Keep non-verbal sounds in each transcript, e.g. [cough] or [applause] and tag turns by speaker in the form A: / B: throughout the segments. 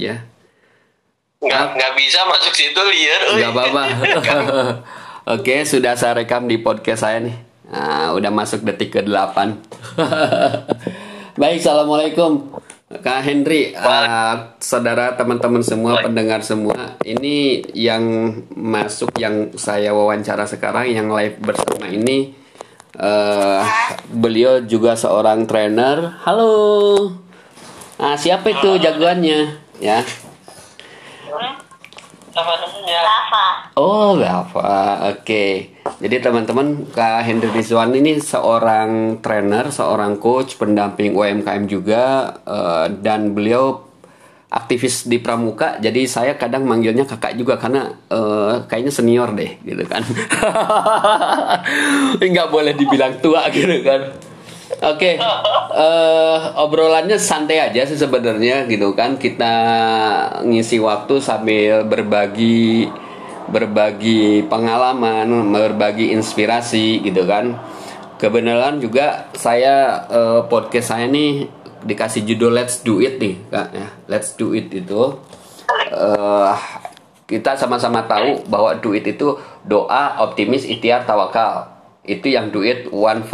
A: aja.
B: Nggak, nggak bisa masuk situ liar. euy.
A: Gak apa-apa. [laughs] Oke, sudah saya rekam di podcast saya nih. Nah, udah masuk detik ke-8. [laughs] Baik, Assalamualaikum. Kak Henry, uh, saudara teman-teman semua, pendengar semua, ini yang masuk yang saya wawancara sekarang, yang live bersama ini, uh, beliau juga seorang trainer. Halo, ah siapa itu jagoannya? Ya. Oh, Bapak. Oke. Jadi teman-teman, Kak Hendry Rizwan ini seorang trainer, seorang coach, pendamping UMKM juga eh, dan beliau aktivis di Pramuka. Jadi saya kadang manggilnya kakak juga karena eh, kayaknya senior deh, gitu kan. [laughs] Nggak boleh dibilang tua gitu kan. Oke, eh, obrolannya santai aja sih sebenarnya gitu kan. Kita ngisi waktu sambil berbagi berbagi pengalaman, berbagi inspirasi gitu kan. Kebenaran juga saya eh, podcast saya nih dikasih judul Let's Do It nih, Kak ya. Let's Do It itu eh kita sama-sama tahu bahwa do it itu doa, optimis, ikhtiar, tawakal. Itu yang do it 1.0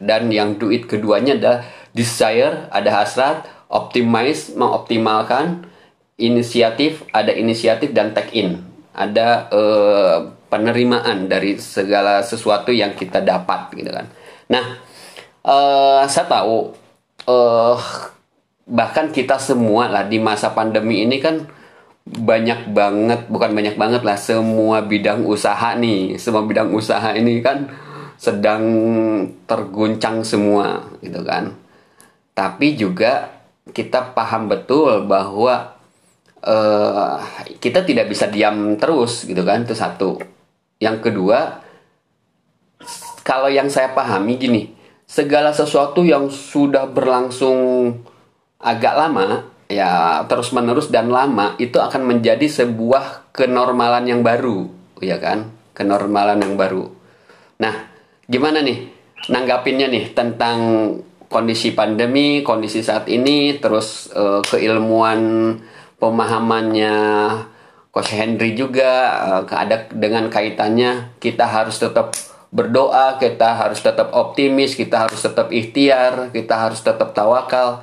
A: dan yang do it keduanya adalah desire, ada hasrat, optimize, mengoptimalkan, inisiatif, ada inisiatif dan take in. Ada eh, penerimaan dari segala sesuatu yang kita dapat gitu kan. Nah, eh saya tahu eh bahkan kita semua lah di masa pandemi ini kan banyak banget bukan banyak banget lah semua bidang usaha nih semua bidang usaha ini kan sedang terguncang semua gitu kan. Tapi juga kita paham betul bahwa eh, kita tidak bisa diam terus gitu kan itu satu. Yang kedua kalau yang saya pahami gini segala sesuatu yang sudah berlangsung agak lama ya terus menerus dan lama itu akan menjadi sebuah kenormalan yang baru ya kan? Kenormalan yang baru. Nah gimana nih nanggapinnya nih tentang kondisi pandemi kondisi saat ini terus eh, keilmuan pemahamannya Coach Henry juga eh, ada dengan kaitannya kita harus tetap berdoa kita harus tetap optimis kita harus tetap ikhtiar kita harus tetap tawakal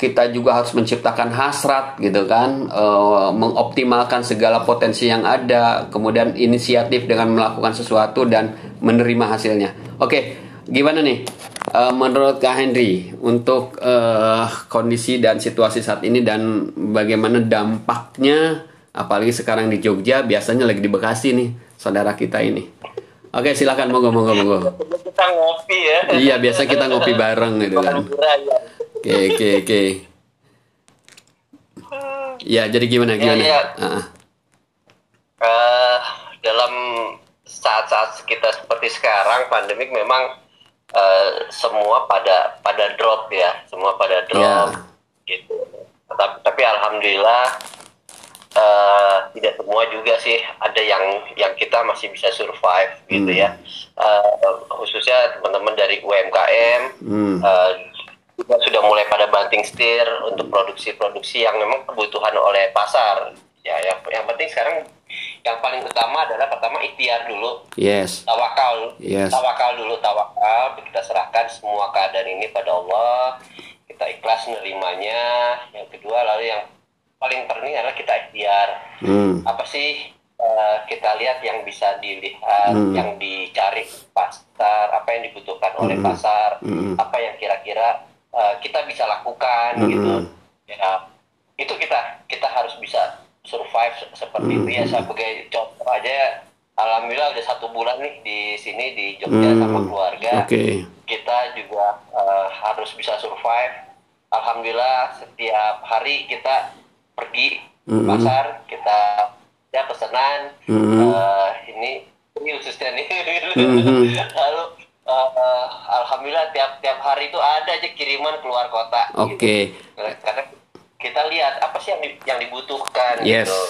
A: kita juga harus menciptakan hasrat gitu kan eh, mengoptimalkan segala potensi yang ada kemudian inisiatif dengan melakukan sesuatu dan menerima hasilnya oke gimana nih Eh, menurut Kak Henry untuk eh, kondisi dan situasi saat ini dan bagaimana dampaknya apalagi sekarang di Jogja biasanya lagi di Bekasi nih saudara kita ini oke silakan monggo monggo monggo
B: Kita ngopi ya.
A: iya biasa kita ngopi bareng gitu kan. Oke oke oke ya jadi gimana gimana
B: iya.
A: Ah,
B: Eh, dalam saat-saat kita seperti sekarang pandemik memang eh, semua pada pada drop ya, semua pada drop gitu. Tapi, tapi alhamdulillah eh, tidak semua juga sih ada yang yang kita masih bisa survive gitu
A: Hmm.
B: ya. Eh, khususnya teman-teman dari UMKM
A: Hmm.
B: eh, juga sudah mulai pada banting setir untuk produksi-produksi yang memang kebutuhan oleh pasar. Ya, yang, yang penting sekarang yang paling utama adalah pertama ikhtiar dulu,
A: yes
B: tawakal,
A: Yes.
B: tawakal dulu, tawakal. Kita serahkan semua keadaan ini pada Allah. Kita ikhlas menerimanya. Yang kedua, lalu yang paling penting adalah kita ikhtiar.
A: Hmm.
B: Apa sih eh, kita lihat yang bisa dilihat,
A: Hmm.
B: yang dicari pasar, apa yang dibutuhkan oleh
A: Hmm.
B: pasar,
A: Hmm.
B: apa yang kira-kira eh, kita bisa lakukan
A: Hmm.
B: gitu. Ya, itu kita kita harus bisa survive se- seperti itu ya. Sebagai contoh aja, alhamdulillah udah satu bulan nih di sini di Jogja
A: Hmm.
B: sama keluarga
A: oke
B: kita juga eh, harus bisa survive. Alhamdulillah setiap hari kita pergi ke
A: Mhm.
B: pasar, kita ya pesanan.
A: Mhm.
B: eh, ini ini khususnya nih.
A: Mhm. [laughs]
B: Lalu eh, alhamdulillah tiap tiap hari itu ada aja kiriman keluar kota.
A: oke
B: gitu. Karena kita lihat apa sih yang di- yang dibutuhkan
A: yes
B: gitu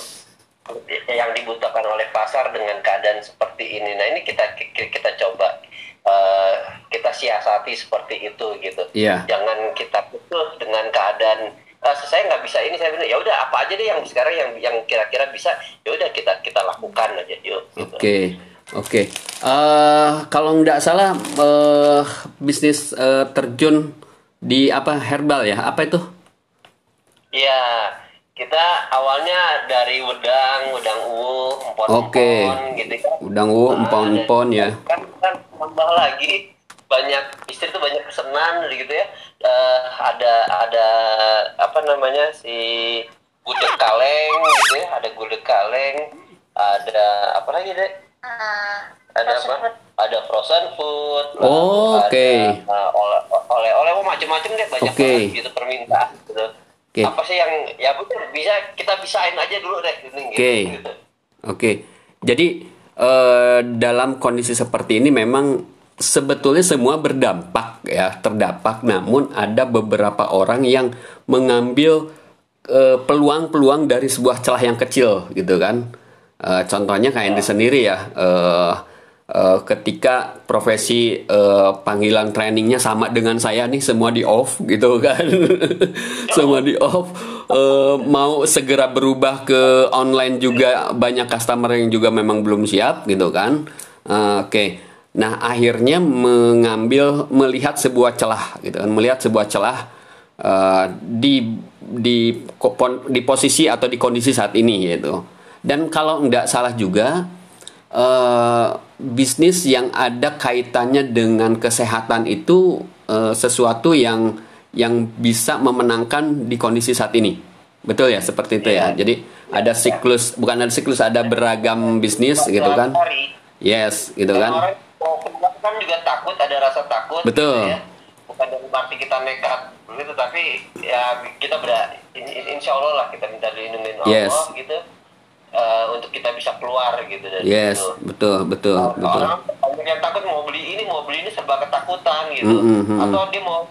B: yang dibutuhkan oleh pasar dengan keadaan seperti ini. Nah ini kita ki- kita coba eh, kita siasati seperti itu gitu.
A: Iya.
B: Jangan kita putus dengan keadaan uh, saya nggak bisa ini saya bilang ya udah apa aja deh yang sekarang yang yang kira-kira bisa ya udah kita kita lakukan aja yuk
A: gitu. oke okay. Oke okay. uh, kalau nggak salah uh, bisnis uh, terjun di apa herbal ya apa itu
B: Iya, kita awalnya dari udang, udang uwu, empon
A: empon okay. gitu kan. Udang uwu, nah, empon empon ya.
B: Kan kan tambah lagi banyak istri tuh banyak pesanan gitu ya. Uh, ada ada apa namanya si gudeg kaleng gitu ya, ada gudeg kaleng, ada apa lagi deh? Uh, ada apa? Food. Ada frozen food.
A: Oh, oke. Okay.
B: Uh, oleh oleh oh, macam-macam deh banyak okay. banget gitu permintaan gitu Okay. Apa sih yang ya bisa kita bisain aja dulu deh
A: Oke. Okay. Gitu. Oke. Okay. Jadi uh, dalam kondisi seperti ini memang sebetulnya semua berdampak ya, terdampak namun ada beberapa orang yang mengambil eh, peluang-peluang uh, dari sebuah celah yang kecil gitu kan. Uh, contohnya kayak Andi sendiri ya. Uh, uh, ketika profesi uh, panggilan trainingnya sama dengan saya nih semua di off gitu kan [laughs] semua di off uh, mau segera berubah ke online juga banyak customer yang juga memang belum siap gitu kan uh, oke okay. nah akhirnya mengambil melihat sebuah celah gitu kan melihat sebuah celah uh, di di di posisi atau di kondisi saat ini gitu dan kalau nggak salah juga uh, bisnis yang ada kaitannya dengan kesehatan itu uh, sesuatu yang yang bisa memenangkan di kondisi saat ini. Betul ya, seperti itu ya. Jadi ada siklus, bukan ada siklus, ada beragam bisnis gitu kan. Yes, gitu kan.
B: Kan juga takut, ada rasa takut.
A: Betul. Gitu ya.
B: Bukan dari arti kita nekat begitu, tapi ya kita berada, insya Allah lah kita minta dilindungi Allah yes. gitu uh, untuk kita bisa keluar gitu dari
A: yes, itu. betul betul nah, betul.
B: Orang yang takut mau beli ini mau beli ini serba ketakutan gitu. Mm -hmm. Atau dia mau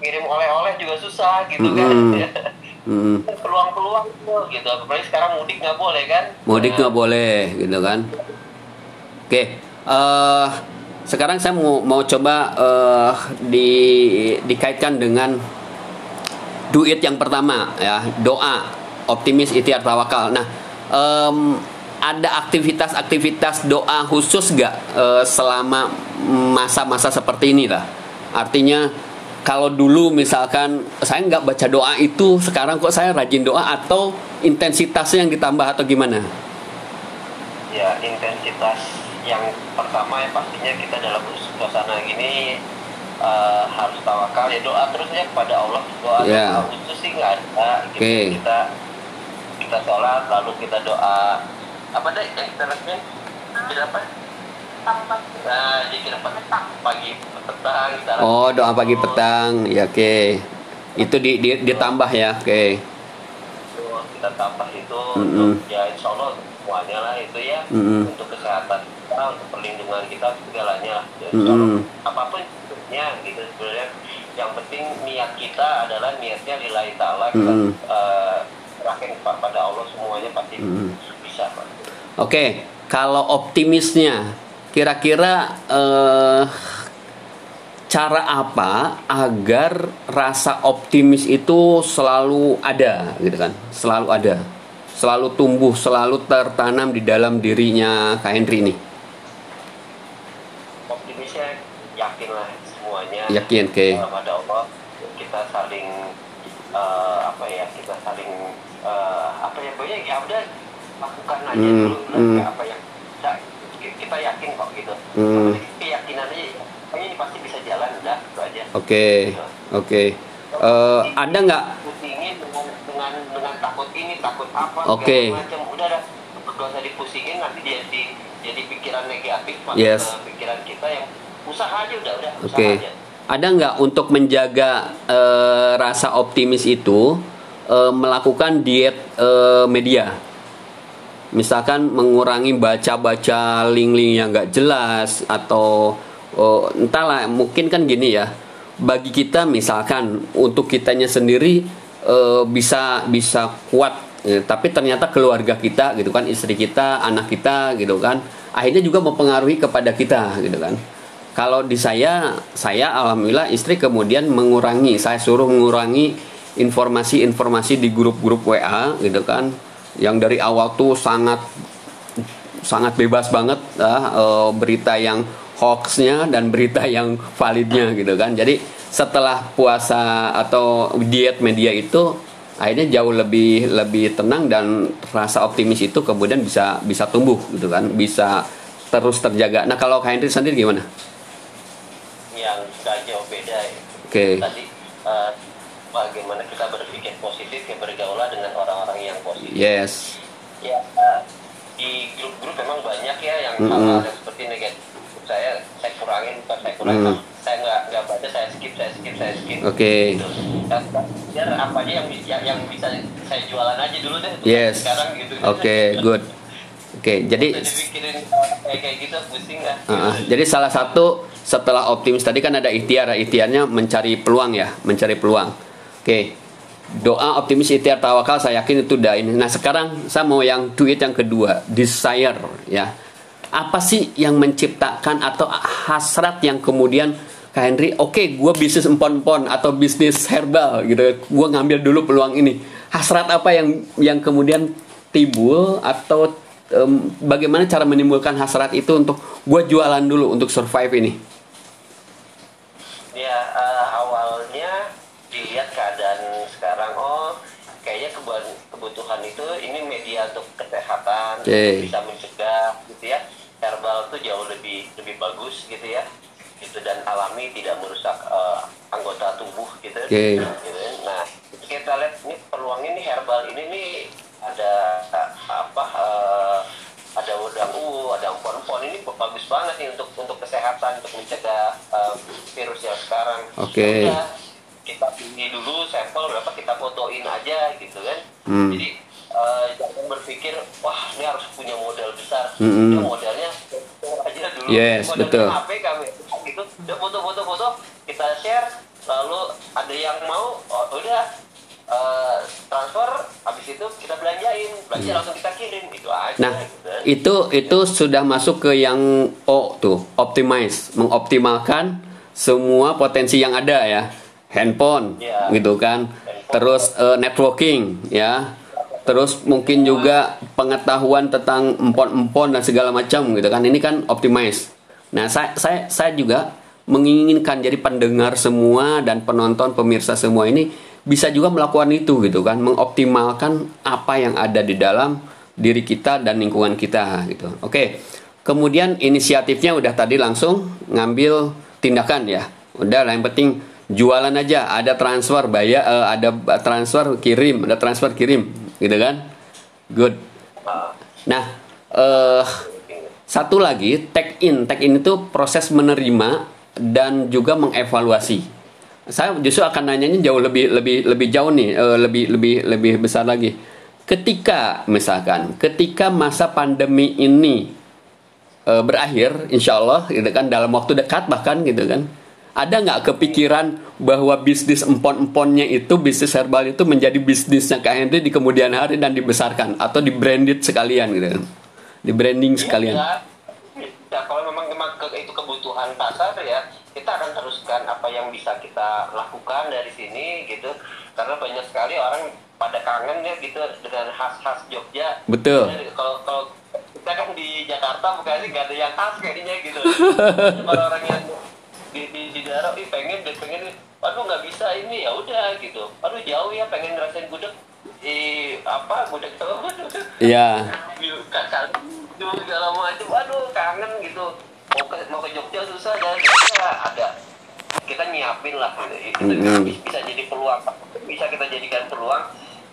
B: kirim oleh-oleh juga susah gitu mm -hmm. kan. Mm. peluang-peluang [laughs] tuh gitu apalagi sekarang mudik nggak boleh kan
A: mudik nggak nah. boleh gitu kan oke okay. uh, eh, sekarang saya mau mau coba uh, di dikaitkan dengan duit yang pertama ya doa optimis ikhtiar tawakal nah um, ada aktivitas-aktivitas doa khusus gak uh, selama masa-masa seperti ini lah? Artinya kalau dulu misalkan saya nggak baca doa itu, sekarang kok saya rajin doa atau intensitasnya yang ditambah atau gimana?
B: Ya intensitas yang pertama ya pastinya kita dalam suasana gini uh, harus tawakal ya doa terus ya kepada Allah doa yeah. khusus sih nggak ada gitu okay. kita kita sholat lalu kita doa apa deh yang kita lakukan kita apa nah jadi pagi petang kita
A: oh doa pagi petang ya oke okay. itu di, di ditambah ya oke okay.
B: kita tambah itu mm -hmm. untuk ya insya Allah semuanya lah itu ya mm -hmm. untuk kesehatan kita untuk perlindungan kita segalanya lah ya, mm -hmm. apa pun bentuknya gitu sebenarnya yang penting niat kita adalah niatnya lillahi ta'ala mm -hmm. uh, terakhir pada Allah semuanya pasti hmm. bisa Pak.
A: Oke, okay. kalau optimisnya kira-kira eh, cara apa agar rasa optimis itu selalu ada gitu kan? Selalu ada. Selalu tumbuh, selalu tertanam di dalam dirinya Kak Henry ini.
B: Optimisnya yakinlah semuanya.
A: Yakin, oke. Okay.
B: Pada Allah kita saling uh, apa ya? Kita saling uh, apa ya ya udah lakukan aja hmm, dulu hmm. apa yang kita, kita yakin kok gitu hmm. keyakinan aja ini pasti bisa jalan udah itu aja
A: oke okay. gitu. oke okay. uh, ada nggak
B: pusingin dengan dengan dengan takut ini takut apa
A: oke okay.
B: macam udah dah gak usah dipusingin nanti dia di jadi pikiran negatif
A: masuk yes.
B: ke pikiran kita yang usaha aja udah udah
A: usaha okay. aja ada nggak untuk menjaga uh, rasa optimis itu e, melakukan diet e, media. Misalkan mengurangi baca-baca link-link yang nggak jelas atau oh, entahlah mungkin kan gini ya. Bagi kita misalkan untuk kitanya sendiri e, bisa bisa kuat tapi ternyata keluarga kita gitu kan istri kita anak kita gitu kan akhirnya juga mempengaruhi kepada kita gitu kan. Kalau di saya saya alhamdulillah istri kemudian mengurangi saya suruh mengurangi informasi-informasi di grup-grup WA gitu kan yang dari awal tuh sangat sangat bebas banget uh, berita yang hoaxnya dan berita yang validnya gitu kan jadi setelah puasa atau diet media itu akhirnya jauh lebih lebih tenang dan rasa optimis itu kemudian bisa bisa tumbuh gitu kan bisa terus terjaga nah kalau Henry sendiri gimana?
B: Yang gak jauh beda ya.
A: Oke. Okay.
B: Tadi uh, bagaimana kita berpikir positif ya bergaulah dengan orang-orang yang positif.
A: Yes.
B: Ya uh, di grup-grup memang banyak ya yang mm -hmm. yang seperti negatif. Saya saya kurangin bukan saya kurangin. Mm. Saya nggak nggak baca saya skip saya skip saya skip.
A: Oke. Okay.
B: Gitu. biar apa aja yang, yang yang bisa saya jualan aja dulu deh.
A: Yes. Sekarang gitu. Oke okay, good. Oke, okay, jadi
B: kayak gitu pusing ya.
A: Uh, jadi salah satu setelah optimis tadi kan ada ikhtiar, ikhtiarnya mencari peluang ya, mencari peluang. Oke. Doa optimis ikhtiar tawakal saya yakin itu udah ini. Nah, sekarang saya mau yang tweet yang kedua, desire ya. Apa sih yang menciptakan atau hasrat yang kemudian Kak Henry, oke, okay, gue bisnis empon-empon atau bisnis herbal gitu, gue ngambil dulu peluang ini. Hasrat apa yang yang kemudian timbul atau um, bagaimana cara menimbulkan hasrat itu untuk gue jualan dulu untuk survive ini?
B: Ya uh, awalnya dilihat keadaan sekarang oh kayaknya kebutuhan itu ini media untuk kesehatan okay. bisa mencegah gitu ya. Herbal itu jauh lebih lebih bagus gitu ya. Gitu dan alami tidak merusak uh, anggota tubuh gitu, okay. gitu nah kita lihat ini peluang ini herbal ini nih ada apa uh, ada udang u ada empon-empon. Ini bagus banget nih untuk untuk kesehatan untuk mencegah uh, virus yang sekarang.
A: Oke. Okay
B: kita pilih dulu sampel berapa kita fotoin aja gitu kan. Hmm. jadi uh, jangan berpikir wah ini harus punya modal besar hmm. ya modalnya aja dulu
A: yes,
B: modalnya
A: betul.
B: HP kami gitu udah foto-foto foto kita share lalu ada yang mau oh, udah uh, transfer habis itu kita belanjain belanja hmm. langsung kita kirim itu aja
A: nah gitu. Itu itu sudah masuk ke yang O tuh optimize mengoptimalkan semua potensi yang ada ya handphone yeah. gitu kan handphone. terus uh, networking ya terus mungkin juga pengetahuan tentang empon-empon dan segala macam gitu kan. Ini kan optimize nah saya saya saya juga menginginkan jadi pendengar semua dan penonton pemirsa semua ini bisa juga melakukan itu gitu kan. Mengoptimalkan apa yang ada di dalam diri kita dan lingkungan kita gitu. Oke. Kemudian inisiatifnya udah tadi langsung ngambil tindakan ya. Udah lah yang penting jualan aja. Ada transfer bayar uh, ada transfer kirim ada transfer kirim gitu kan? Good. Nah uh, satu lagi tag in. Tag in itu proses menerima dan juga mengevaluasi. Saya justru akan nanyanya jauh lebih lebih lebih jauh nih uh, lebih lebih lebih besar lagi. Ketika misalkan ketika masa pandemi ini uh, berakhir insya Allah gitu kan dalam waktu dekat bahkan gitu kan ada nggak kepikiran bahwa bisnis empon-emponnya itu bisnis herbal itu menjadi bisnisnya Kak Henry di kemudian hari dan dibesarkan? Atau di branded sekalian gitu? Di branding sekalian?
B: Ya, ya kalau memang, memang ke, itu kebutuhan pasar ya kita akan teruskan apa yang bisa kita lakukan dari sini gitu. Karena banyak sekali orang pada kangen ya gitu dengan khas-khas Jogja.
A: Betul.
B: Kalau kalau kita kan di Jakarta bukan sih nggak ada yang khas kayaknya gitu. [laughs] Orang-orang yang daerah ih pengen deh pengen aduh nggak bisa ini. Ya udah gitu. Aduh jauh ya pengen ngerasain gudeg. Di apa gudeg tuh [laughs]
A: iya.
B: Dulu segala macam aduh kangen gitu. Mau ke mau ke Jogja susah dan ya ada kita nyiapin lah. Gitu. itu mm -hmm. bisa jadi peluang. Bisa kita jadikan peluang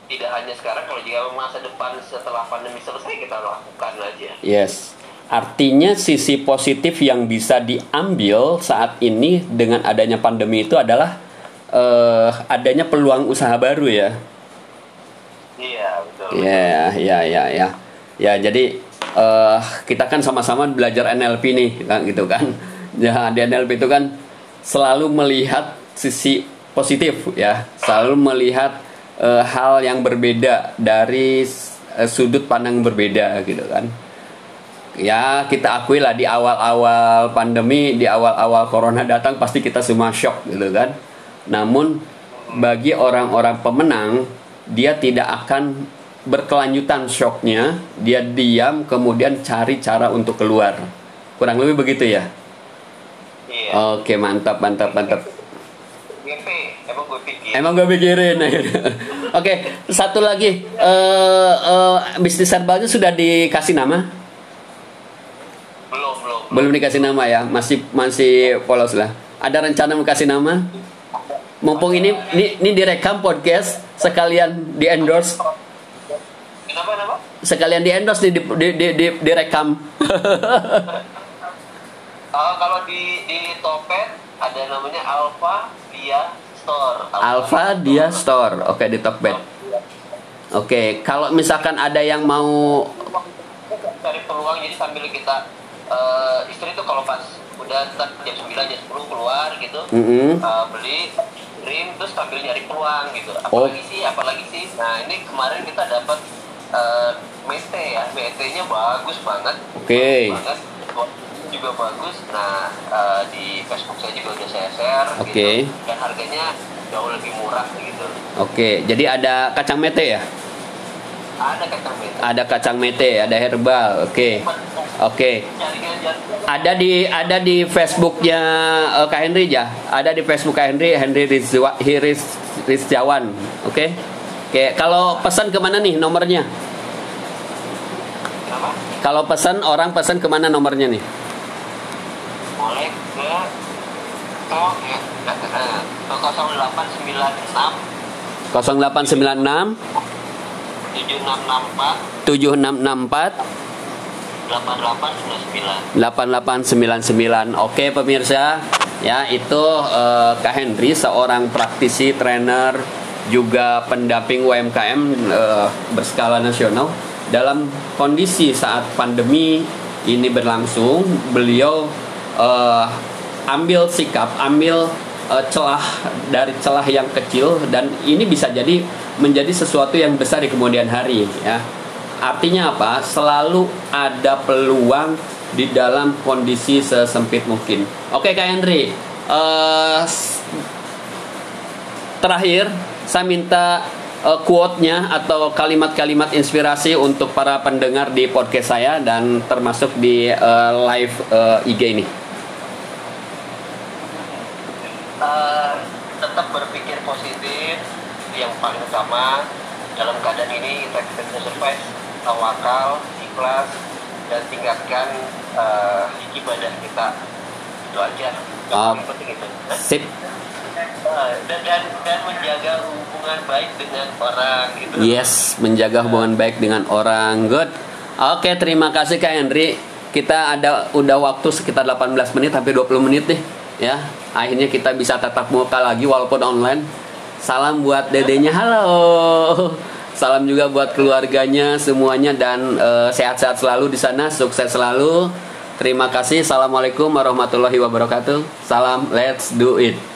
B: tidak hanya sekarang kalau jika masa depan setelah pandemi selesai kita lakukan aja.
A: Yes Artinya sisi positif yang bisa diambil saat ini dengan adanya pandemi itu adalah uh, adanya peluang usaha baru ya.
B: Iya betul.
A: Iya iya iya ya. Ya jadi uh, kita kan sama-sama belajar NLP nih kan gitu kan. [laughs] Ya di NLP itu kan selalu melihat sisi positif ya, selalu melihat uh, hal yang berbeda dari uh, sudut pandang berbeda gitu kan ya kita akui lah di awal-awal pandemi di awal-awal corona datang pasti kita semua shock gitu kan. Namun bagi orang-orang pemenang dia tidak akan berkelanjutan shocknya. Dia diam kemudian cari cara untuk keluar. Kurang lebih begitu ya?
B: Iya.
A: oke mantap mantap mantap.
B: Emang gue pikir.
A: emang gue pikirin [laughs] oke satu lagi. Eh eh, bisnis herbalnya sudah dikasih nama
B: Belum,
A: dikasih nama ya masih masih polos lah. Ada rencana mau kasih nama? Mumpung ini ini, ini direkam podcast sekalian di endorse
B: Kenapa, kenapa?
A: sekalian di endorse di di di, di, di- direkam. [laughs]
B: Ah, kalau di di Topet ada namanya Alpha Dia Store.
A: Alpha Dia Store. Oke di Tokbed oke kalau misalkan ada yang mau
B: cari peluang jadi sambil kita eh, istri tuh kalau pas udah jam 9 jam 10 keluar gitu
A: Mm-mm.
B: eh, beli rim terus sambil nyari peluang gitu.
A: Oh.
B: apalagi sih apalagi sih? Nah ini kemarin kita dapat eh, mete ya. Mete nya bagus banget.
A: Oke.
B: Bagus banget. Juga bagus. Nah eh, di Facebook saya juga udah saya share
A: Oke.
B: gitu dan harganya jauh lebih murah gitu.
A: Oke jadi ada kacang mete ya?
B: Ada kacang mete.
A: Ada kacang mete ada herbal oke oke.
B: Jaringan-jaringan
A: ada di ada di Facebooknya eh, Kak Henry ya? Ada di Facebook Kak Henry Henry Rizwa, Hiris Rizjawan. Oke. Oke kalau pesan ke mana nih nomornya?
B: Kenapa
A: kalau pesan orang pesan ke mana nomornya nih?
B: Boleh ke ya. Ke 0896
A: 0896
B: 7664
A: 7664
B: 8899
A: 8899 Oke pemirsa. Ya itu eh, Kak Henry seorang praktisi trainer juga pendamping UMKM eh, berskala nasional. Dalam kondisi saat pandemi ini berlangsung beliau eh, ambil sikap ambil eh, celah dari celah yang kecil dan ini bisa jadi menjadi sesuatu yang besar di kemudian hari ya Artinya apa? Selalu ada peluang di dalam kondisi sesempit mungkin. Oke Kak Henry, eh, s- terakhir saya minta eh, quote-nya atau kalimat-kalimat inspirasi untuk para pendengar di podcast saya dan termasuk di eh, live eh, IG ini.
B: Eh, tetap berpikir positif yang paling utama dalam keadaan ini kita bisa survive tawakal ikhlas dan tingkatkan eh, ibadah kita itu aja yang
A: Ah.
B: paling penting itu
A: Sip.
B: Eh, dan, dan dan menjaga hubungan baik dengan orang gitu
A: Yes, menjaga hubungan baik dengan orang. Good. Oke, terima kasih Kak Henry. Kita ada udah waktu sekitar 18 menit hampir 20 menit nih, ya. Akhirnya kita bisa tatap muka lagi walaupun online. Salam buat dedenya. Halo. Salam juga buat keluarganya semuanya dan eh, sehat-sehat selalu di sana, sukses selalu. Terima kasih. Assalamualaikum warahmatullahi wabarakatuh. Salam, let's do it.